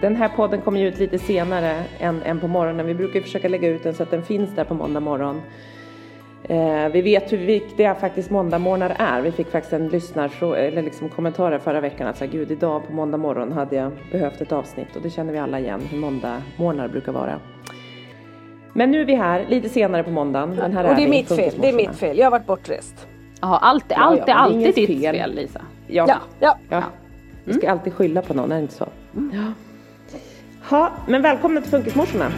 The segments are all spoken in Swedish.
Den här podden kommer ju ut lite senare än, än på morgonen. Vi brukar försöka lägga ut den så att den finns där på måndag morgon. Eh, vi vet hur viktiga faktiskt måndagmorgnar är. Vi fick faktiskt en lyssnar eller liksom kommentarer förra veckan att säga gud idag på måndag morgon hade jag behövt ett avsnitt och det känner vi alla igen hur måndagmorgnar brukar vara. Men nu är vi här lite senare på måndagen. Men här och det är vi, mitt fel, det är mitt fel. Jag har varit bortrest. Ja, allt, Ja, allt ja, är är alltid ditt fel. fel Lisa. Ja, Ja, ja. ja. Vi ska alltid skylla på någon, är det inte så? Ja. Ha, men välkomna till Funkismorsorna.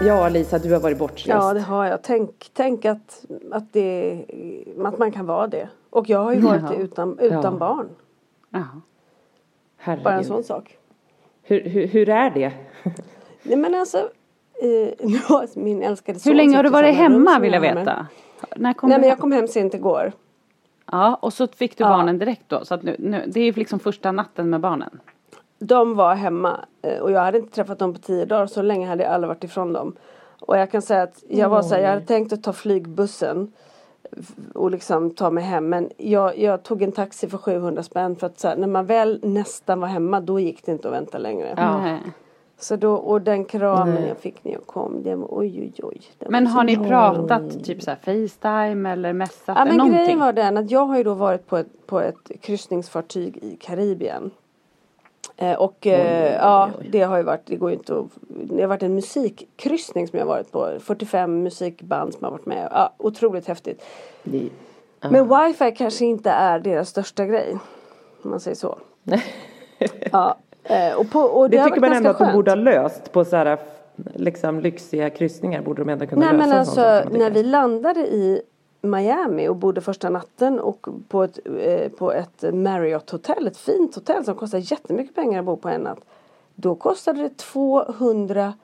Ja, Lisa, du har varit bortrest. ja det har jag. Tänk, tänk att, att, det, att man kan vara det. Och jag har ju varit det utan, utan Ja. barn. Ja. Bara en sån sak. Hur, hur, hur är det? Nej men alltså, eh, min älskade son Hur länge har du varit hemma vill jag veta? När kom Nej men jag kom hem sent igår. Ja, och så fick du Ja. barnen direkt då. Så att nu, nu, det är liksom första natten med barnen. De var hemma eh, och jag hade inte träffat dem på tio dagar. Så länge hade jag aldrig varit ifrån dem. Och jag kan säga att jag var så här, jag hade tänkt att ta flygbussen. Och liksom ta mig hem. Men jag, jag tog en taxi för 700 spänn. För att så här, när man väl nästan var hemma då gick det inte att vänta längre. Ja. Så då, och den kramen jag fick när jag kom. Det var, oj oj oj. Men har ni bra. pratat typ så här Facetime eller messat? Ja men någonting? grejen var den att jag har ju då varit på ett, på ett kryssningsfartyg i Karibien. Eh, och eh, ja, det har ju varit, det går ju inte att, det har varit en musikkryssning som jag har varit på. 45 musikband som har varit med. Ja, otroligt häftigt. Det, Men wifi kanske inte är deras största grej. Om man säger så. ja, eh, och, på, och det, det tycker man ändå att de borde ha löst på så här liksom lyxiga kryssningar borde de ändå kunna Nej lösa men en alltså när vi landade i Miami och bodde första natten och på ett, eh, på ett Marriott hotell, ett fint hotell som kostar jättemycket pengar att bo på en natt. Då kostade det 200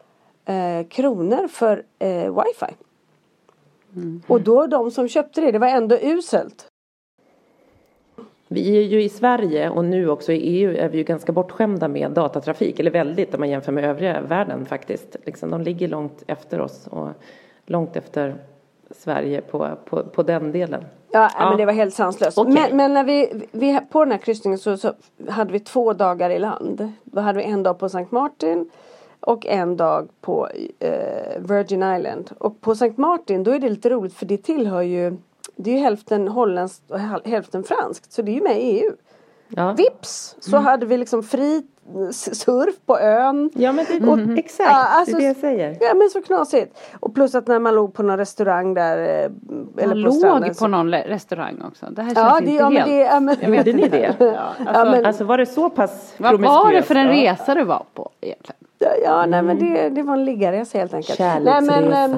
eh, kronor för eh, wifi. Och då de som köpte det, det var ändå uselt. Vi är ju i Sverige och nu också i EU är vi ju ganska bortskämda med datatrafik, eller väldigt om man jämför med övriga världen faktiskt. Liksom, de ligger långt efter oss och långt efter Sverige på, på, på den delen. Ja, Ja. men det var helt sanslöst. Okej. Men, men när vi, vi, på den här kryssningen så, så hade vi två dagar i land. Då hade vi en dag på St. Martin och en dag på eh, Virgin Island. Och på St. Martin då är det lite roligt för det tillhör ju det är ju hälften holländskt och häl- hälften franskt så det är ju med i EU. Ja. Vips så hade vi liksom fri surf på ön. Ja men det, och, exakt, Ja, alltså- det är det jag säger. Ja men så knasigt. Och plus att när man låg på någon restaurang där. eh, Eller Man på låg stranden, på så- någon restaurang också. Det här känns Ja, inte det, ja, men helt... det, ja, men, Gjorde ni det? Ja, alltså, men- Alltså var det så pass vad var det för en resa du var på egentligen? Ja, ja nej men det, det var en liggaresa helt enkelt. Nej men ehm,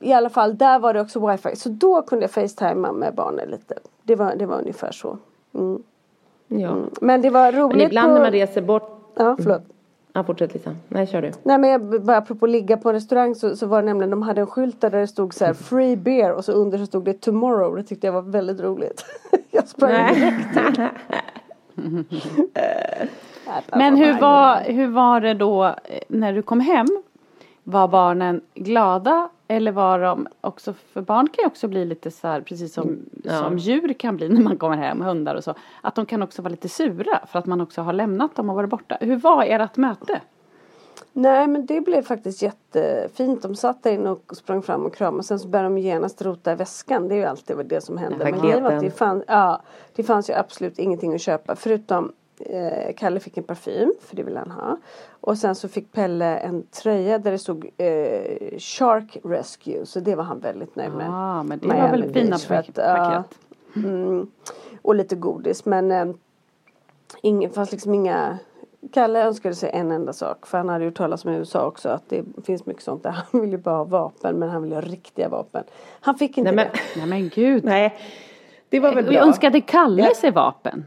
i alla fall där var det också wifi. Så då kunde jag facetima med barnen lite. Det var, det var ungefär så. Mm. Ja. Men det var roligt. Men ibland på... när man reser bort Ja förlåt. Ja fortsätt Lisa. Nej kör du. Nej men jag, bara apropå ligga på en restaurang så, så var det nämligen de hade en skylt där det stod så här free beer och så under så stod det tomorrow. Det tyckte jag var väldigt roligt. jag sprang direkt. Men hur var, hur var det då eh, när du kom hem? Var barnen glada eller var de också, för barn kan ju också bli lite så här, precis som, Ja. som djur kan bli när man kommer hem, hundar och så, att de kan också vara lite sura för att man också har lämnat dem och varit borta. Hur var ert möte? Nej men det blev faktiskt jättefint. De satt där inne och sprang fram och kramade. Sen så började de genast rota i väskan. Det är ju alltid det som händer. Men grejen var att det, fann, ja, det fanns ju absolut ingenting att köpa. Förutom eh, Kalle fick en parfym. För det ville han ha. Och sen så fick Pelle en tröja där det stod eh, Shark Rescue. Så det var han väldigt nöjd med. Ja, men det Miami var väl fina Beach, för pak- att, ja, paket. Mm, och lite godis men eh, ingen, fanns liksom inga Kalle önskade sig en enda sak för han hade ju talat om i USA också att det finns mycket sånt där. Han vill ju bara ha vapen men han vill ha riktiga vapen. Han fick inte Nej men, det. Nej men gud. nej. Det var väl bra. jag önskade Kalle sig vapen.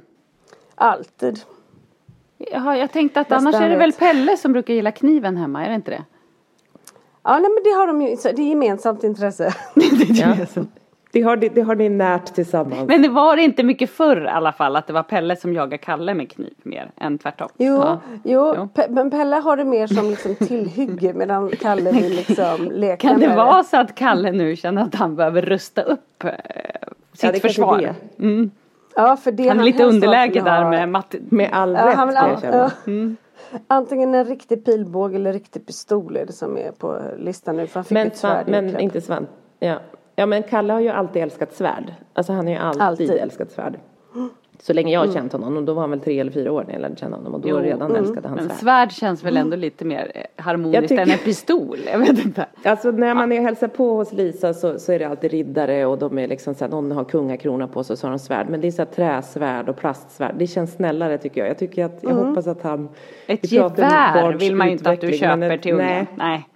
Alltid. Jaha, jag tänkte att Nästan annars är det väl. Pelle som brukar gilla kniven hemma, är det inte det? Ja nej men det har de ju, det är gemensamt intresse. Ja. Det har, ni- det har ni närt tillsammans. Men det var inte mycket förr i alla fall att det var Pelle som jagade Kalle med kniv mer än tvärtom. Jo, Ja. jo, Jo. Pe- men Pelle har det mer som liksom tillhygge medan Kalle vill liksom leka Kan det med vara så att Kalle nu känner att han behöver rusta upp eh, sitt Ja, det försvar? det. Mm. Ja, för det Han är lite underläge där med matte. Med all Ja, rätt han ja. Antingen en riktig pilbåge eller riktig pistol är det som är på listan nu. För han fick Men, ett svärd men inte Svan. Ja. ja men Kalle har ju alltid älskat svärd. Alltså han har ju alltid, Alltid. älskat svärd. Så länge jag har känt honom och då var han väl tre eller fyra år när jag lärde känna honom och då Jo. redan älskade han Men svärd. svärd känns väl ändå lite mer eh, harmoniskt tycker- än en pistol? Jag vet inte. Alltså när man är hälsar på hos Lisa så, så är det alltid riddare och de är liksom så här, någon har kungakrona på sig och så har de svärd. Men det är så här träsvärd och plastsvärd. Det känns snällare tycker jag. Jag tycker att, jag hoppas att han... Ett gevär vill man ju inte att du köper ett- till ungen. Nej, Nej.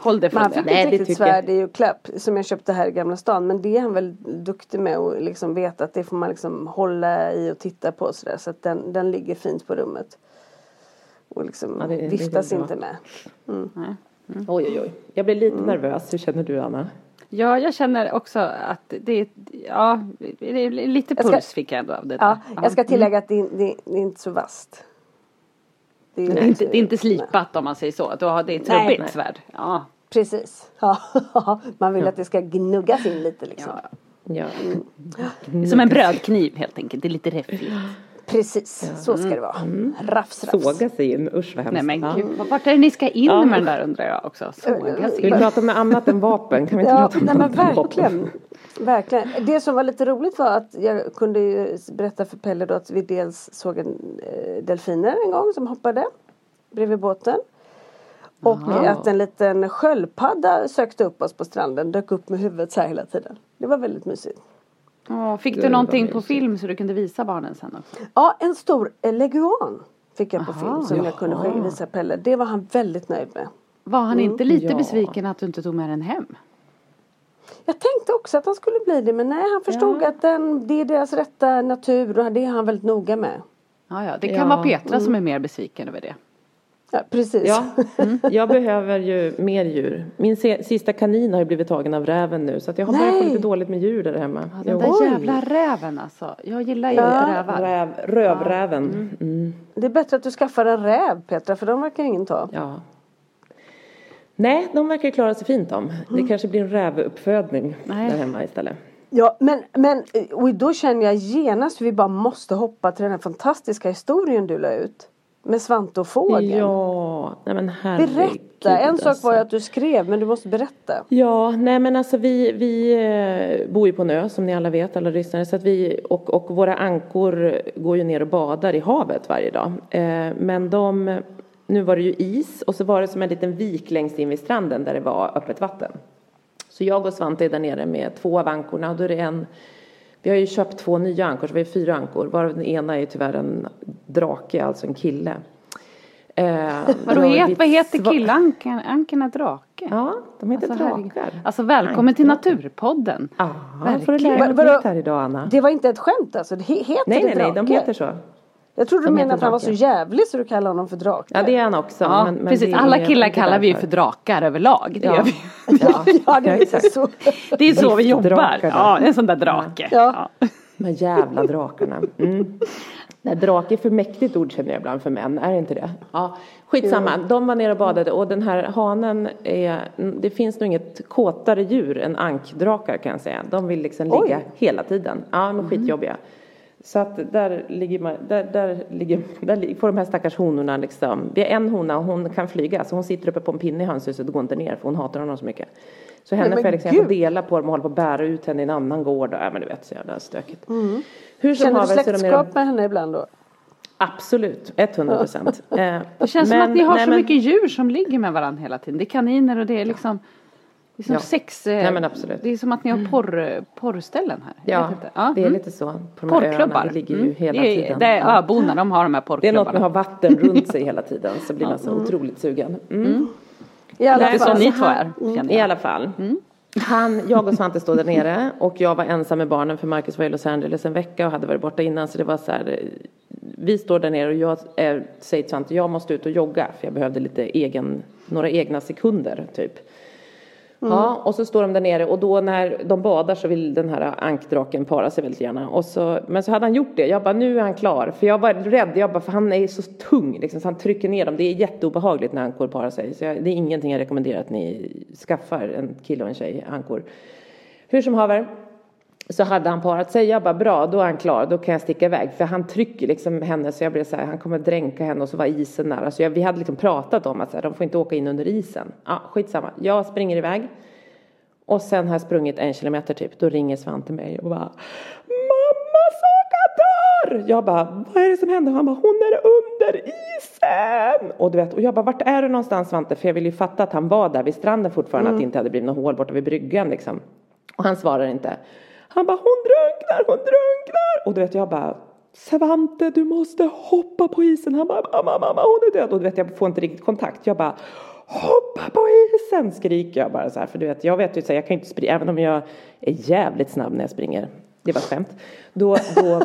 Håll det från fick det. Nej, ett det riktigt svärd i julklapp som jag köpte här i Gamla stan. Men det är han väl duktig med och liksom vet att det får man liksom hålla i och titta på sådär. Så att den, den ligger fint på rummet. Och liksom Ja, det- det viftas bra. inte med. Oj oj oj. Jag blir lite nervös. Hur känner du Anna? Ja, jag känner också att det är, ja, det är lite Jag ska- puls fick jag ändå av det Ja, där. jag ska tillägga att det, det, det är inte så vasst. Det är, är inte, det är inte slipat om man säger så. Du har, det är ett Nej, trubbigt nej. svärd. Ja. Precis. Ja, man vill att det ska gnuggas in lite liksom. Ja. Ja. Är som en brödkniv helt enkelt. Det är lite räffligt. Precis, så ska det vara. Rafs, rafs. Såga sig in. Usch vad hemskt. Nej men Ja. gud, vart är det ni ska in Ja. med den där undrar jag också. Såga sig Vill in. vi prata om annat än vapen? Kan vi inte Ja, prata om nej men än vapen? verkligen. Verkligen. Det som var lite roligt var att jag kunde ju berätta för Pelle då att vi dels såg en eh, delfiner en gång som hoppade bredvid båten. Och Aha. att en liten sköldpadda sökte upp oss på stranden, dök upp med huvudet så här hela tiden. Det var väldigt mysigt. Åh, fick du någonting på film så du kunde visa barnen sen också? Ja, en stor eh, leguan fick jag på Aha. film som jag kunde visa Pelle. Det var han väldigt nöjd med. Var han inte lite Ja. besviken att du inte tog med den hem? Jag tänkte också att han skulle bli det men nej han förstod Ja. att den, det är deras rätta natur och det är han väldigt noga med. Ja, ja, det kan Ja. vara Petra som är mer besviken över det. Ja, precis. Ja, jag behöver ju mer djur. Min se- sista kanin har ju blivit tagen av räven nu så att jag har börjat få lite dåligt med djur där hemma. Ja, den där Oj. jävla räven alltså. Jag gillar ju Ja. rävar. Räv, rövräven. Mm. Det är bättre att du skaffar en räv Petra för de verkar ingen ta. Ja. Nej, de verkar klara sig fint de. Det kanske blir en rävuppfödning Nej. där hemma istället. Ja men, men och då känner jag genast hur vi bara måste hoppa till den här fantastiska historien du la ut. Med Svante och fågeln. Ja, nej men herregud. Berätta, en sak var alltså. ju att du skrev men du måste berätta. Ja, nej men alltså vi, vi eh, bor ju på en ö som ni alla vet, alla lyssnare. Så att vi, och, och våra ankor går ju ner och badar i havet varje dag. Eh, men de, nu var det ju is och så var det som en liten vik längst in vid stranden där det var öppet vatten. Så jag och Svante är där nere med två av ankorna och då är det en vi har ju köpt två nya ankor, så vi har fyra ankor. Varav den ena är tyvärr en drake, alltså en kille. Eh, Vadå, het, vad heter? Ankerna drake? Ja, de heter Alltså, drakar. Alltså välkommen till Ankdrakar. Naturpodden. Ja, får du lära dig här idag Anna. Det var inte ett skämt alltså? Det heter Nej, det nej, nej, de drake? heter så. Jag trodde du de menade att han var så jävlig så du kallar honom för drake. Ja, det är han också. Ja, men, men precis. Alla killar kallar vi ju för drakar överlag. Det, Ja. gör vi. Ja, Ja, det är så. det är så vi jobbar. Ja, en sån där drake. Ja. De här jävla drakarna. Mm. Nej, drake är för mäktigt ord känner jag ibland för män, är det inte det? Ja, skitsamma. De var nere och badade och den här hanen är, det finns nog inget kåtare djur än ankdrakar kan jag säga. De vill liksom ligga Oj. hela tiden. Ja, de är skitjobbiga. Så att där ligger man, där, där ligger, där får de här stackars honorna liksom, vi har en hona och hon kan flyga så hon sitter uppe på en pinne i hönshuset och går inte ner för hon hatar honom så mycket. Så henne men får jag liksom, dela på dem och hålla på att bära ut henne i en annan gård. Ja men du vet så jävla stökigt. Hur som Känner du släktskap med henne ibland då? Absolut, 100 procent. Eh, Det känns som att ni har så mycket djur som ligger med varandra hela tiden. Det är kaniner och det är liksom det är som Ja. sex... eh, Nej, men absolut. Det är som att ni har porr, porrställen här. Ja. Ja, det är mm. lite så. På de här öarna, Porrklubbar. det ligger ju Mm. hela det är, tiden. Det är Ja. öborna, de har de här Det är något med att ha porrklubbarna. vatten runt sig hela tiden så blir man så otroligt sugen. Mm. I alla Det är så fall. ni två är, I alla fall. Han, jag och Svante stod där nere och jag var ensam med barnen för Marcus var i Los Angeles en vecka och hade varit borta innan så det var så här. eh, Vi står där nere och jag eh, säger till Svante jag måste ut och jogga för jag behövde lite egen, några egna sekunder typ. Ja, och så står de där nere och då när de badar så vill den här ankdraken para sig väldigt gärna. Och så, men så hade han gjort det. Jag bara, nu är han klar. För jag var rädd, jag bara, för han är så tung liksom, så han trycker ner dem. Det är jätteobehagligt när ankor parar sig. Så jag, det är ingenting jag rekommenderar att ni skaffar, en kille och en tjej, ankor. Hur som haver, så hade han parat sig. Jag bara, bra, då är han klar, då kan jag sticka iväg. För han trycker liksom henne så jag blev så här, han kommer dränka henne och så var isen nära. Så jag, vi hade liksom pratat om att så här, de får inte åka in under isen. Ja, skitsamma. Jag springer iväg. Och sen har jag sprungit en kilometer typ. Då ringer Svante mig och bara Mamma Saga dör! Jag bara, vad är det som händer? Han bara, hon är under isen! Och du vet, och jag bara, vart är du någonstans Svante? För jag ville ju fatta att han var där vid stranden fortfarande, att det inte hade blivit något hål borta vid bryggan liksom. Och han svarar inte. Han bara, hon drunknar, hon drunknar! Och du vet, jag bara, Svante, du måste hoppa på isen. Han bara, mamma, mamma, hon är död. Och du vet, jag får inte riktigt kontakt. Jag bara, hoppa på isen, skriker jag bara så här. För du vet, jag vet ju så här, jag kan ju inte springa, även om jag är jävligt snabb när jag springer. Det var ett skämt. Då, då,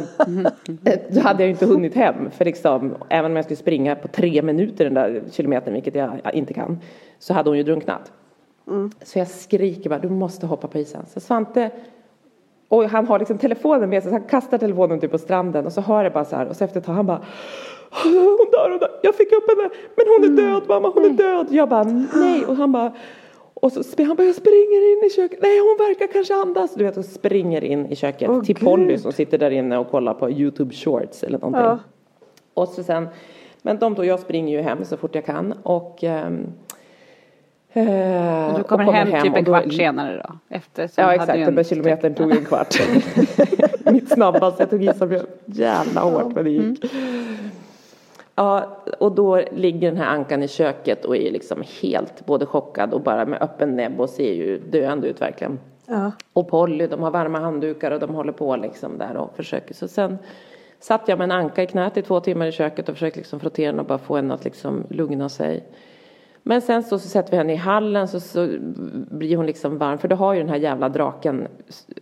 då hade jag ju inte hunnit hem. För liksom, även om jag skulle springa på tre minuter den där kilometern, vilket jag inte kan, så hade hon ju drunknat. Så jag skriker bara, du måste hoppa på isen. Så Svante och han har liksom telefonen med sig så han kastar telefonen typ på stranden och så hör jag bara så här och så efter ett tag han bara hon dör, hon dör. Jag fick upp henne men hon är död mamma, hon är död. Jag bara nej och han bara och så han bara jag springer in i köket. Nej hon verkar kanske andas. Du vet och springer in i köket Åh, till. Polly som sitter där inne och kollar på Youtube shorts eller någonting. Ja. Och så sen, men de då, jag springer ju hem så fort jag kan och eh, Och du och kommer hem, typ en då- kvart senare då? Efter, Ja exakt, den där kilometern tog en kvart. Mitt snabbaste, jag tog i så jävla hårt men det gick. Ja, och då ligger den här ankan i köket och är liksom helt både chockad och bara med öppen näbb och ser ju döende ut verkligen. Ja. Och Polly, de har varma handdukar och de håller på liksom där och försöker. Så sen satt jag med en anka i knät i två timmar i köket och försökte liksom frottera den och bara få henne att liksom lugna sig. Men sen så, så sätter vi henne i hallen så, så blir hon liksom varm för då har ju den här jävla draken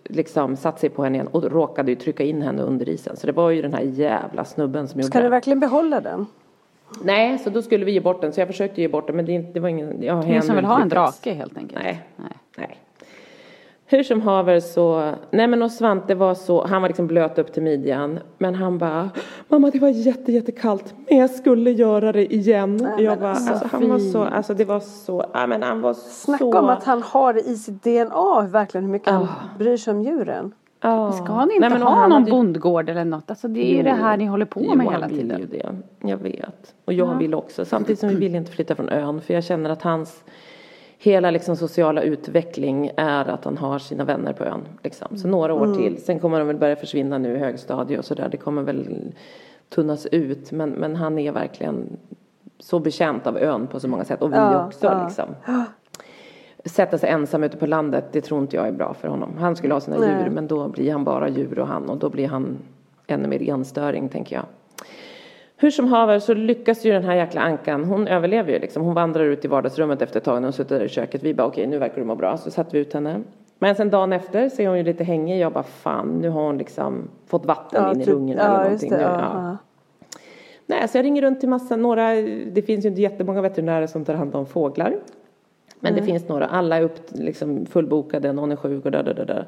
liksom satt sig på henne igen och råkade ju trycka in henne under isen. Så det var ju den här jävla snubben som gjorde Ska du verkligen behålla den? Nej, så då skulle vi ge bort den så jag försökte ge bort den men det, det var ingen, jag har Ingen som vill ha en drake helt enkelt? Nej. Nej. Nej. Hur som haver så, nej men och Svante var så, han var liksom blöt upp till midjan. Men han bara, mamma det var jätte jättekallt men jag skulle göra det igen. Nej, jag bara, alltså, alltså, han var så, alltså det var så, ja men han var Snacka så. om att han har det i sitt DNA verkligen hur mycket han bryr sig om djuren. Ja. Ska ni inte Nej, ha han någon hade bondgård eller något? Alltså det är ju det här ni håller på med jo, hela han vill tiden. ju det. Jag vet. Och jag vill också. Samtidigt som vi vill inte flytta från ön. För jag känner att hans hela liksom sociala utveckling är att han har sina vänner på ön. Liksom. Så några år till. Sen kommer de väl börja försvinna nu i högstadie och sådär. Det kommer väl tunnas ut. Men, men han är verkligen så bekänt av ön på så många sätt. Och vi Ja, också ja. liksom. Sätta sig ensam ute på landet, det tror inte jag är bra för honom. Han skulle ha sina Nej. djur, men då blir han bara djur och han. Och då blir han ännu mer enstöring, tänker jag. Hur som haver så lyckas ju den här jäkla ankan, hon överlever ju liksom. Hon vandrar ut i vardagsrummet efter ett tag när hon suttit där i köket. Vi bara okej, nu verkar det må bra. Så satte vi ut henne. Men sen dagen efter så är hon ju lite hängig. Jag bara fan, nu har hon liksom fått vatten in i typ- lungen ja, eller någonting. det, nu, ja, ja. ja. Nej, så jag ringer runt till massa, några, det finns ju inte jättemånga veterinärer som tar hand om fåglar. Men det finns några, alla är upp, liksom fullbokade, någon är sjuk och där, där, där.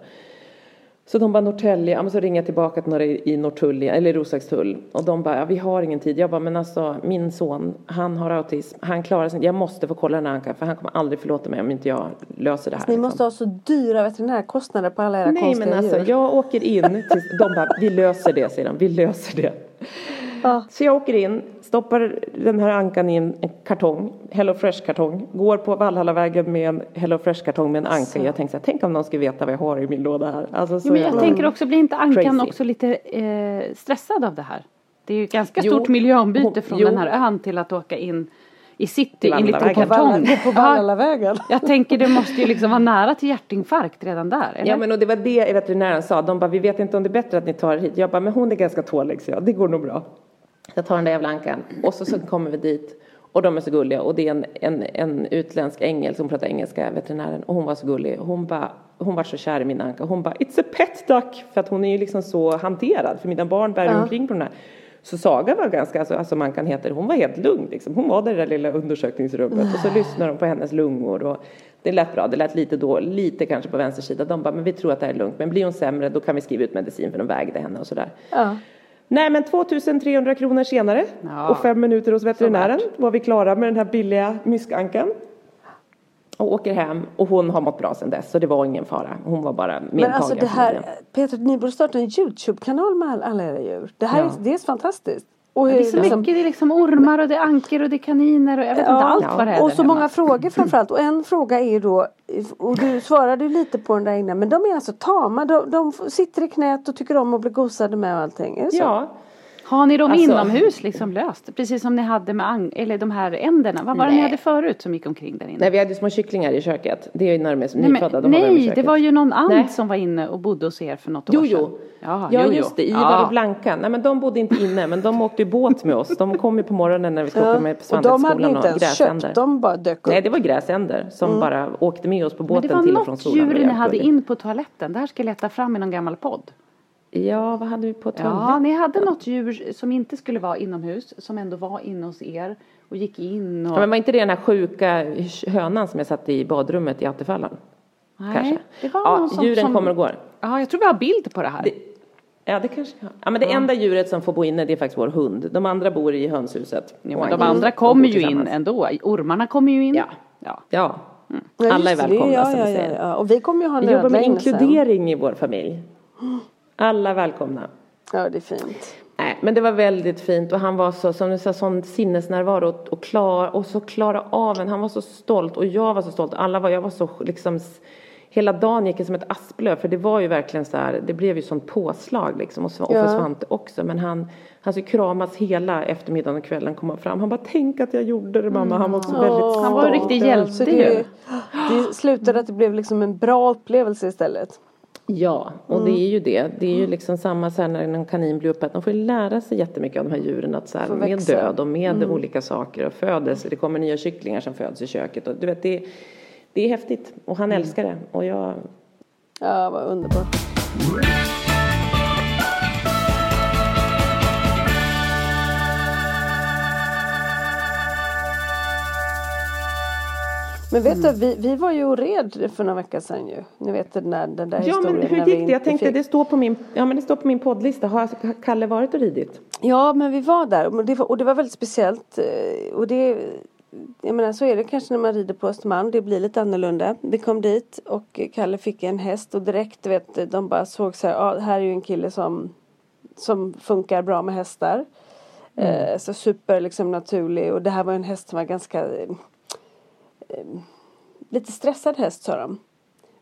Så de bara Norrtälje, ja men så ringer jag tillbaka till några i Norrtull, eller i Roslagstull. Och de bara, ja, vi har ingen tid. Jag bara, men alltså min son, han har autism, han klarar sig. Jag måste få kolla den här ankan för han kommer aldrig förlåta mig om inte jag löser det här. Ni liksom. måste ha så dyra veterinärkostnader på alla era Nej konstiga men alltså djur. jag åker in, till, de bara, vi löser det säger de, vi löser det. Ja. Så jag åker in, stoppar den här ankan i en kartong, Hello Fresh-kartong, går på Valhallavägen med en Hello Fresh-kartong med en anka i. Jag tänkte så här, tänk om någon skulle veta vad jag har i min låda här. Alltså, så Jo, men jag jävla- tänker också, blir inte Ankan Crazy. också lite eh, stressad av det här? Det är ju ganska Jo, stort miljöombyte hon- från jo. den här ön till att åka in i city i en liten kartong. På Ja, Vallavägen. jag tänker det måste ju liksom vara nära till hjärtinfarkt redan där, eller? Ja men och det var det veterinären sa. De bara, vi vet inte om det är bättre att ni tar hit. Jag bara, men hon är ganska tålig så jag, det går nog bra. Jag tar den där jävla ankan. Och så, så kommer vi dit. Och de är så gulliga. Och det är en, en, en utländsk ängel som pratar engelska, veterinären. Och hon var så gullig. Hon bara, hon var så kär i min anka. Hon bara, it's a pet duck. För att hon är ju liksom så hanterad. För mina barn bär omkring på den här. Så Saga var ganska, alltså, alltså Mankan heter, hon var helt lugn liksom. Hon var där i det där lilla undersökningsrummet. Och så lyssnade de på hennes lungor. Och det lät bra, det lät lite då, lite kanske på vänster sida. De bara, men vi tror att det här är lugnt. Men blir hon sämre då kan vi skriva ut medicin för de vägde henne och sådär. Ja. Nej men 2300 kronor senare Ja. och fem minuter hos veterinären var vi klara med den här billiga myskankan. Och åker hem och hon har mått bra sedan dess så det var ingen fara. Hon var bara medtagen. Men alltså det här. Peter, ni borde starta en Youtube-kanal med all- alla era djur. Det här Ja. är, det är fantastiskt. Och Det är så liksom- mycket, det är liksom ormar och det är anker och det är kaniner och jag vet inte allt vad det är och så hemma. många frågor framförallt. Och en fråga är då, och du svarade lite på den där innan, men de är alltså tama. De, de sitter i knät och tycker om att bli gosade med och allting. Är det så? Ja, Har ni dem Alltså- inomhus liksom löst? Precis som ni hade med ang- eller de här änderna. Vad var det ni Nej. hade förut som gick omkring där inne? nej vi hade små kycklingar i köket. Det är ju närmast Nej, nyfödda. men, de nej det var ju någon and Nej. som var inne och bodde hos er för något Jo, år sedan. jo. Ja, Ja, jo, jo. just det. Ivar Ja. och Blanka. Nej, men de bodde inte inne, men de åkte ju båt med oss. De kom ju på morgonen när vi skulle åka med på Och de hade ni Svanhetsskolan inte och ens gräsänder. köpt, de bara dök upp. Nej, det var gräsänder som bara åkte med oss på Men båten till och från något skolan. djur Det var ni jävligt hade gulligt. in på toaletten. Det här ska jag leta fram i någon gammal podd. Ja, vad hade vi på toaletten? Ja, ni hade något djur som inte skulle vara inomhus, som ändå var inne hos er och gick in och... Ja, men var inte det den här sjuka hönan som jag satte i badrummet i Attefallen? Nej, Kanske. det var ja, någon som, djuren som... kommer och går. Ja, jag tror vi har bild på det här. Det, ja, det kanske. Ja, men det enda djuret som får bo inne det är faktiskt vår hund. De andra bor i hönshuset. Ja, men de andra kommer ju in ändå. Ormarna kommer ju in. Ja. ja. Ja, Ja, alla är just det, välkomna ja, som ja, ja, säger. ja. Och vi kommer ju ha en Vi jobbar med inne sen. inkludering i vår familj. Alla välkomna. Ja, det är fint. Nej, men det var väldigt fint och han var så, som du sa, sån sinnesnärvaro och, och klar och så klara av en. Han var så stolt och jag var så stolt. Alla var, jag var så liksom, hela dagen gick det som ett asplöv för det var ju verkligen så här, det blev ju sånt påslag liksom och, och Ja. för Svante också. Men han, han skulle kramas hela eftermiddagen och kvällen komma fram. Han bara, tänk att jag gjorde det mamma. Han var också väldigt stolt. Han var en riktig hjälte det, ju. det slutade att det blev liksom en bra upplevelse istället. Ja, och Mm. det är ju det. Det är ju liksom samma så här när en kanin blir uppäten. De får ju lära sig jättemycket av de här djuren. Att så här, med död och med Mm. olika saker och födelse. Det kommer nya kycklingar som föds i köket. Och du vet, det, det är häftigt. Och han älskar det. Och jag, Ja, vad underbart. Men vet du, vi, vi var ju och red för några veckor sedan ju. Ni vet den där, den där ja, historien. men hur gick det? Jag tänkte fick- det står på min, ja, men det står på min poddlista. Har Kalle varit och ridit? Ja, men vi var där och det var, och det var väldigt speciellt. eh, Och det, jag menar så är det kanske när man rider på Östermalm. Det blir lite annorlunda. Vi kom dit och Kalle fick en häst och direkt vet de bara såg så här, ja här är ju en kille som som funkar bra med hästar. Mm. Eh, så super liksom naturlig och det här var en häst som var ganska lite stressad häst sa de.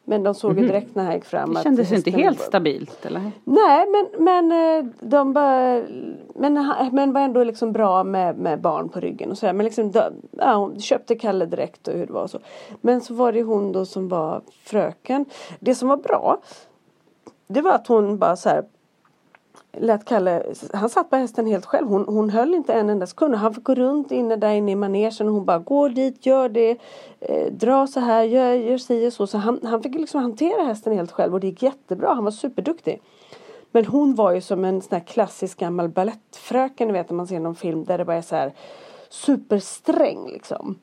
Men de såg ju mhm. direkt när han gick fram det kändes inte helt var... stabilt eller? Nej men, men eh, de bara men, men var ändå liksom bra med, med barn på ryggen och sådär. Men liksom, de, ja, hon köpte Kalle direkt och hur det var och så. Men så var det hon då som var fröken. Det som var bra det var att hon bara så här lät Kalle, han satt på hästen helt själv. Hon, hon höll inte en enda sekund. Han fick gå runt inne där inne i manegen och hon bara gå dit, gör det, eh, dra så här, gör, gör si och så. Så han, han fick liksom hantera hästen helt själv och det gick jättebra. Han var superduktig. Men hon var ju som en sån här klassisk gammal balettfröken, ni vet när man ser någon film där det bara är så här supersträng liksom.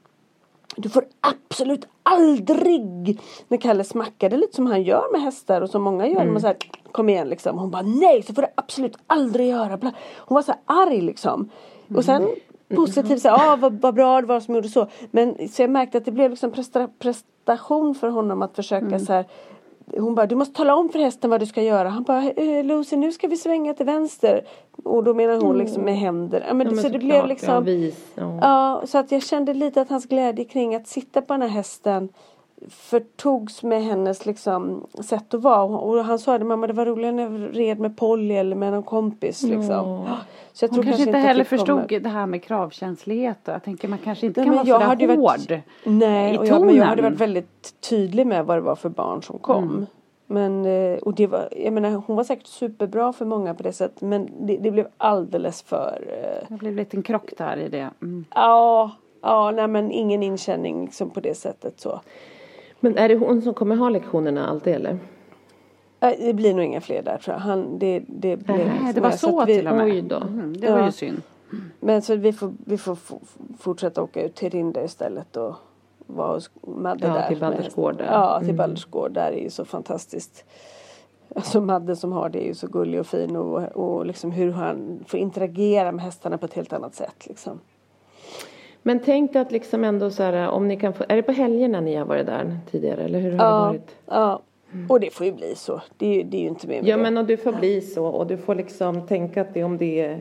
Du får absolut aldrig när Kalle smackade lite som han gör med hästar och som många gör. Mm. Man så här, Kom igen liksom. Hon bara nej så får du absolut aldrig göra. Hon var så arg liksom. Och sen mm. positivt så ah, vad, vad bra det var som gjorde så. Men så jag märkte att det blev liksom presta, prestation för honom att försöka mm. så här hon bara, du måste tala om för hästen vad du ska göra. Han bara, eh, Lucy nu ska vi svänga till vänster. Och då menar hon mm. liksom med händer. Ja, men, ja, men så, det blev liksom. Ja, vis, ja. ja, så att jag kände lite att hans glädje kring att sitta på den här hästen förtogs med hennes liksom sätt att vara. Och han sa mamma det var roligare när jag red med Polly eller med någon kompis liksom. Mm. Så jag Hon tror kanske inte heller förstod kommer... det här med kravkänslighet. Jag tänker man kanske inte Nej, kan vara sådär hård varit... Nej, i och jag, men jag hade varit väldigt tydlig med vad det var för barn som kom. Mm. Men, eh, och det var, jag menar hon var säkert superbra för många på det sättet men det, det blev alldeles för... Eh, det blev en liten krock där i det. Mm. Ja, ja nej men ingen inkänning liksom på det sättet så. Men är det hon som kommer ha lektionerna alltid eller? Det blir nog inga fler där tror jag. Han, det, det, blev Nej, liksom det var så, så vi, till och med. Oj då. Mm, det var ju synd. Men så vi får, vi får fortsätta åka ut till Rinde istället och vara hos Madde ja, där. till Baldersgård där. Ja, till mm. Baldersgård. Där är ju så fantastiskt. Alltså Madde som har det är ju så gullig och fin och, och liksom hur han får interagera med hästarna på ett helt annat sätt liksom. Men tänk att liksom ändå så här, om ni kan få, är det på helgerna ni har varit där tidigare eller hur har ja, det varit? Ja, mm. och det får ju bli så. Det är, det är ju inte mer med Ja, det. men och du får bli så och du får liksom tänka att det, om det är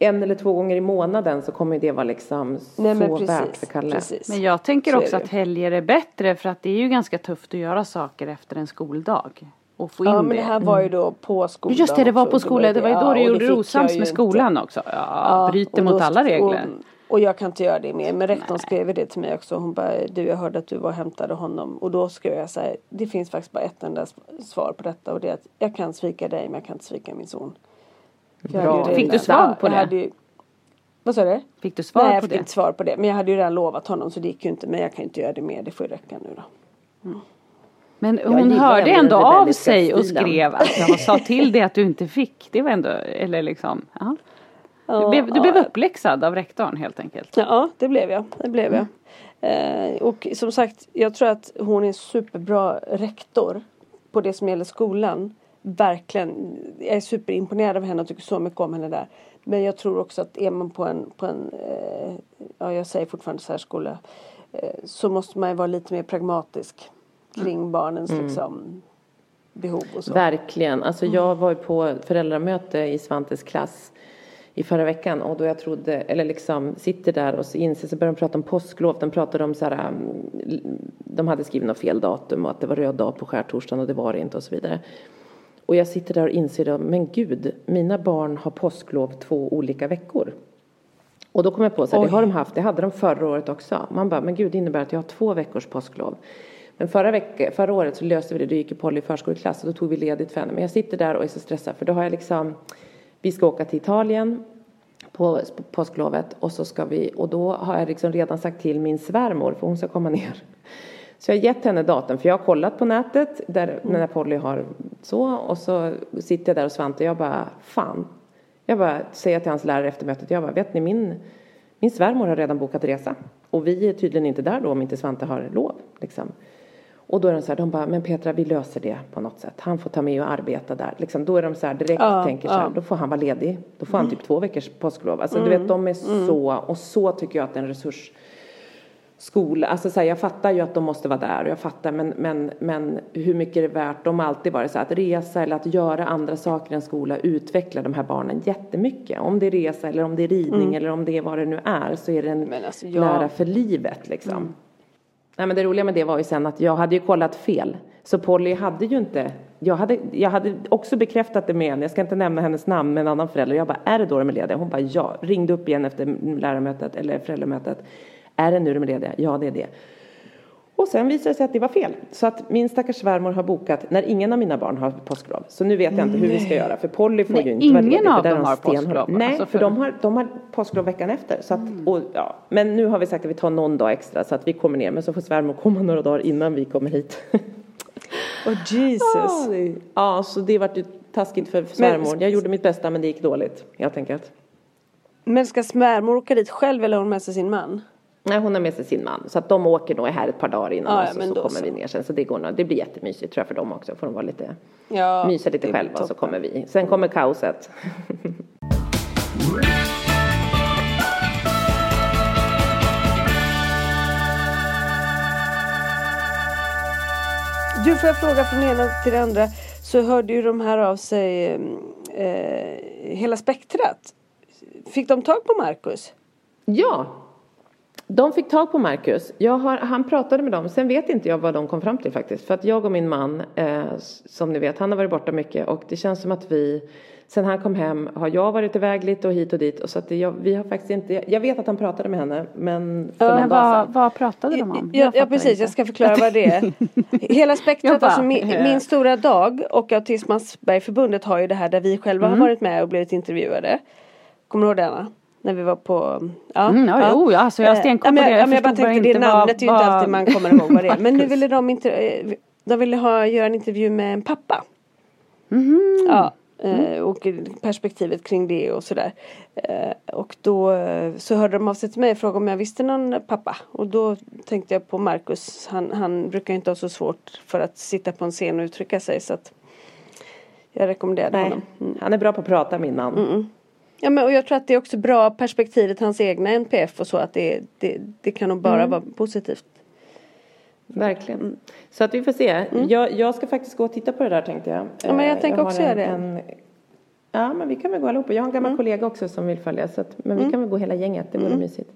en eller två gånger i månaden så kommer det vara liksom Nej, så precis, värt för Kalle. Precis. Men jag tänker också att helger är bättre för att det är ju ganska tufft att göra saker efter en skoldag. Och få in ja men det här var ju då på skolan. Just det, det var på skolan. Det var ju då du gjorde osams med skolan inte. också. Ja, ja bryter mot alla regler. Och, och jag kan inte göra det mer. Men rektorn skrev det till mig också. Hon bara, du jag hörde att du var och hämtade honom. Och då skrev jag så här, det finns faktiskt bara ett enda svar på detta. Och det är att jag kan svika dig men jag kan inte svika min son. Bra. Fick du svar på det? Ju, vad sa du? Fick du svar Nej, på jag fick inte svar på det. Men jag hade ju redan lovat honom så det gick ju inte. Men jag kan inte göra det mer. Det får ju räcka nu då. Mm. Men hon hörde ändå av sig och skrev att jag sa till dig att du inte fick. Det var ändå, eller liksom, ja. Du, blev, du blev uppläxad av rektorn helt enkelt. Ja, det blev jag. Det blev jag. Mm. Eh, och som sagt, jag tror att hon är superbra rektor på det som gäller skolan. Verkligen. Jag är superimponerad av henne och tycker så mycket om henne där. Men jag tror också att är man på en, på en eh, ja jag säger fortfarande särskola, eh, så måste man ju vara lite mer pragmatisk kring mm. barnens mm. liksom, behov och så. Verkligen. Alltså jag var ju på föräldramöte i Svantes klass i förra veckan och då jag trodde, eller liksom sitter där och så inser så börjar de prata om påsklov. De pratade om så här, mm, de hade skrivit något fel datum och att det var röd dag på skärtorsdagen och det var det inte och så vidare. Och jag sitter där och inser då, men gud, mina barn har påsklov två olika veckor. Och då kom jag på så här, det har de haft, det hade de förra året också. Man bara, men gud, det innebär att jag har två veckors påsklov. Men förra, vecka, förra året så löste vi det, då gick ju Polly i förskoleklass och då tog vi ledigt för henne. Men jag sitter där och är så stressad för då har jag liksom vi ska åka till Italien på påsklovet och så ska vi och då har jag liksom redan sagt till min svärmor för hon ska komma ner. Så jag har gett henne datum för jag har kollat på nätet där mm. när Polly har så och så sitter jag där och Svante och jag bara fan. Jag bara säger till hans lärare efter mötet, jag bara vet ni min min svärmor har redan bokat resa och vi är tydligen inte där då om inte Svante har lov liksom. Och då är de så här, de bara, men Petra vi löser det på något sätt. Han får ta med och arbeta där. Liksom, då är de så här direkt ja, tänker så här, ja. då får han vara ledig. Då får han typ två veckors påsklov. Alltså mm. du vet, de är mm. så, och så tycker jag att en resurs skola, alltså så här, jag fattar ju att de måste vara där och jag fattar men, men, men hur mycket är det värt, de har alltid varit så här, att resa eller att göra andra saker än skola utvecklar de här barnen jättemycket. Om det är resa eller om det är ridning Mm. eller om det är vad det nu är så är det en alltså, jag- lära för livet liksom. Nej men det roliga med det var ju sen att jag hade ju kollat fel. Så Polly hade ju inte, jag hade, jag hade också bekräftat det med en, jag ska inte nämna hennes namn, med en annan förälder. Jag bara, är det då de är lediga? Hon bara, ja. Ringde upp igen efter lärarmötet, eller föräldramötet. Är det nu Meleda? Ja, det är det. Och sen visade det sig att det var fel. Så att min stackars svärmor har bokat när ingen av mina barn har påsklov. Så nu vet jag inte hur vi ska göra. För Polly får Nej, ju inte vara ingen ledig, för av dem har påsklov, Nej, alltså för för- de har, de har påsklov veckan efter. Så att, och, ja. Men nu har vi sagt att vi tar någon dag extra så att vi kommer ner. Men så får svärmor komma några dagar innan vi kommer hit. Oh Jesus. Ja, det, ja, så det vart ju taskigt för svärmor. Jag gjorde mitt bästa men det gick dåligt helt enkelt. Men ska svärmor åka dit själv eller har hon med sig sin man? Nej, hon har med sig sin man. Så att de åker nog här ett par dagar innan Ja, oss och så kommer så. vi ner sen. Så det går nog, det blir jättemysigt tror jag för dem också. Får de vara lite, Ja, mysa lite själva och så kommer vi. Sen kommer kaoset. Du får jag fråga från ena till det andra. Så hörde ju de här av sig eh, hela spektrat. Fick de tag på Marcus? Ja, de fick tag på Marcus. Jag har, han pratade med dem. Sen vet inte jag vad de kom fram till faktiskt. För att jag och min man, eh, som ni vet, han har varit borta mycket. Och det känns som att vi, sen han kom hem, har jag varit iväg lite och hit och dit. Och så att det, jag, vi har faktiskt inte, jag vet att han pratade med henne. Men för Men någon dag sedan. vad pratade de om? Ja, ja fattar precis, inte. jag ska förklara vad det är. Hela Jag spektrat, bara, alltså min, min stora dag och Autismasbergförbundet har ju det här där vi själva Mm. har varit med och blivit intervjuade. Kommer du ihåg det Anna? När vi var på... Ja, Mm, ja, jo, ja, alltså jag har Eh, stenkoll på det. Jag, Jag ja, men jag bara tänkte, det namnet är ju inte alltid man kommer ihåg vad det är. Men nu ville de, inte, eh, de ville ha, göra en intervju med en pappa. Mhm. Ja, eh, och perspektivet kring det och sådär. Och då så hörde de av sig till mig och frågade om jag visste någon pappa. Och då tänkte jag på Marcus. Han, han brukar inte ha så svårt för att sitta på en scen och uttrycka sig. Så att jag rekommenderade Nej, honom. Mm. han är bra på att prata min man. Ja, men, och jag tror att det är också bra perspektivet, hans egna NPF och så. Att det, det, det kan nog bara Mm. vara positivt. Verkligen. Så att vi får se. Jag, jag ska faktiskt gå och titta på det där tänkte jag. Mm. Ja, men jag Eh, tänker har också göra det. En, ja, men vi kan väl gå allihopa. Jag har en Mm. gammal kollega också som vill följa. Så att, men vi kan väl gå hela gänget. Det vore mysigt.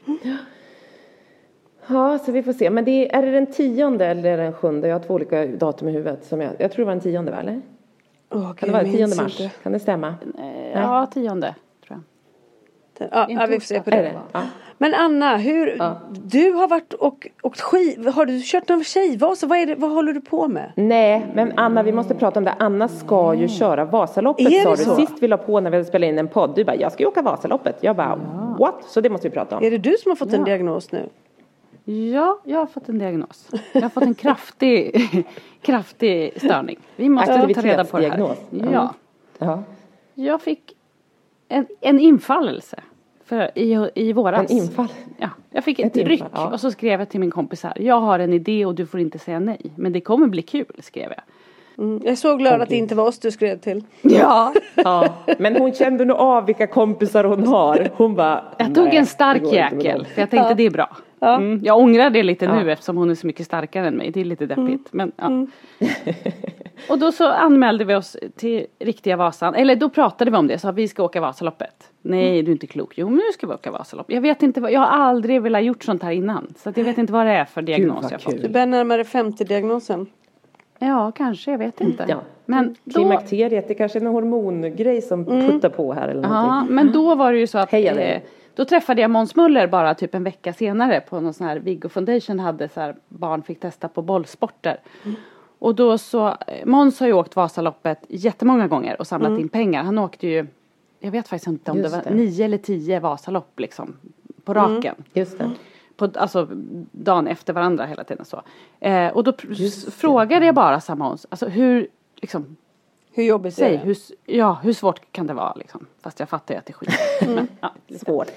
Ja, så vi får se. Men det är, är det den tionde eller den sjunde? Jag har två olika datum i huvudet. Som jag, jag tror det var den tionde, va? Eller? Åh, Kan det vara den jag tionde mars? inte. Kan det stämma? Eh, Ja, tionde jag. Ja, ja, vi får se på det. det? Ja. Men Anna, hur, Ja. du har varit och åkt skid, har du kört någon tjejvasa? Vad, är det, vad håller du på med? Nej, men Anna, vi måste prata om det. Anna ska ju köra Vasaloppet Är sa du. så? Sist vi la på när vi spelade in en podd. Du bara, jag ska ju åka Vasaloppet. Jag bara, what? Så det måste vi prata om. Är det du som har fått en Ja. diagnos nu? Ja, jag har fått en diagnos. Jag har fått en kraftig, kraftig störning. Vi måste ta reda på det här. Ja, Ja. jag fick en, en infallelse för, i, i våras. En infall? Ja, jag fick ett, Ett infall, ryck ja. och så skrev jag till min kompis här. Jag har en idé och du får inte säga nej. Men det kommer bli kul, skrev jag. Mm. Jag är så glad att det inte var oss du skrev till. Ja. ja. Men hon kände nog av vilka kompisar hon har. Hon bara, Jag tog "Nej, en stark jäkel. dem." För jag tänkte Ja. det är bra. Ja. Mm, jag ångrar det lite nu Ja. eftersom hon är så mycket starkare än mig. Det är lite deppigt. Mm. Men, ja. och då så anmälde vi oss till riktiga Vasan. Eller då pratade vi om det. Så vi ska åka Vasaloppet. Nej Mm. du är inte klok. Jo men nu ska vi åka Vasaloppet. Jag vet inte vad. Jag har aldrig velat gjort sånt här innan. Så att jag vet inte vad det är för diagnos jag fått. Du börjar närmare 50-diagnosen. Ja kanske. Jag vet inte. Ja. Men då, Klimakteriet, det kanske är en hormongrej som puttar på här eller Ja, någonting. men då var det ju så att eh, då träffade jag Måns Muller bara typ en vecka senare på någon sån här Viggo Foundation hade så här barn fick testa på bollsporter. Och då så, Måns har ju åkt Vasaloppet jättemånga gånger och samlat in pengar. Han åkte ju, jag vet faktiskt inte om Just det var det. nio eller tio Vasalopp liksom på raken. Just det. På, alltså dagen efter varandra hela tiden så. Eh, och då frågade jag bara så här Måns, alltså hur, liksom, Hur jobbigt är säg, det? hur, ja, hur svårt kan det vara liksom? Fast jag fattar ju att det är skit. Men, ja. Svårt.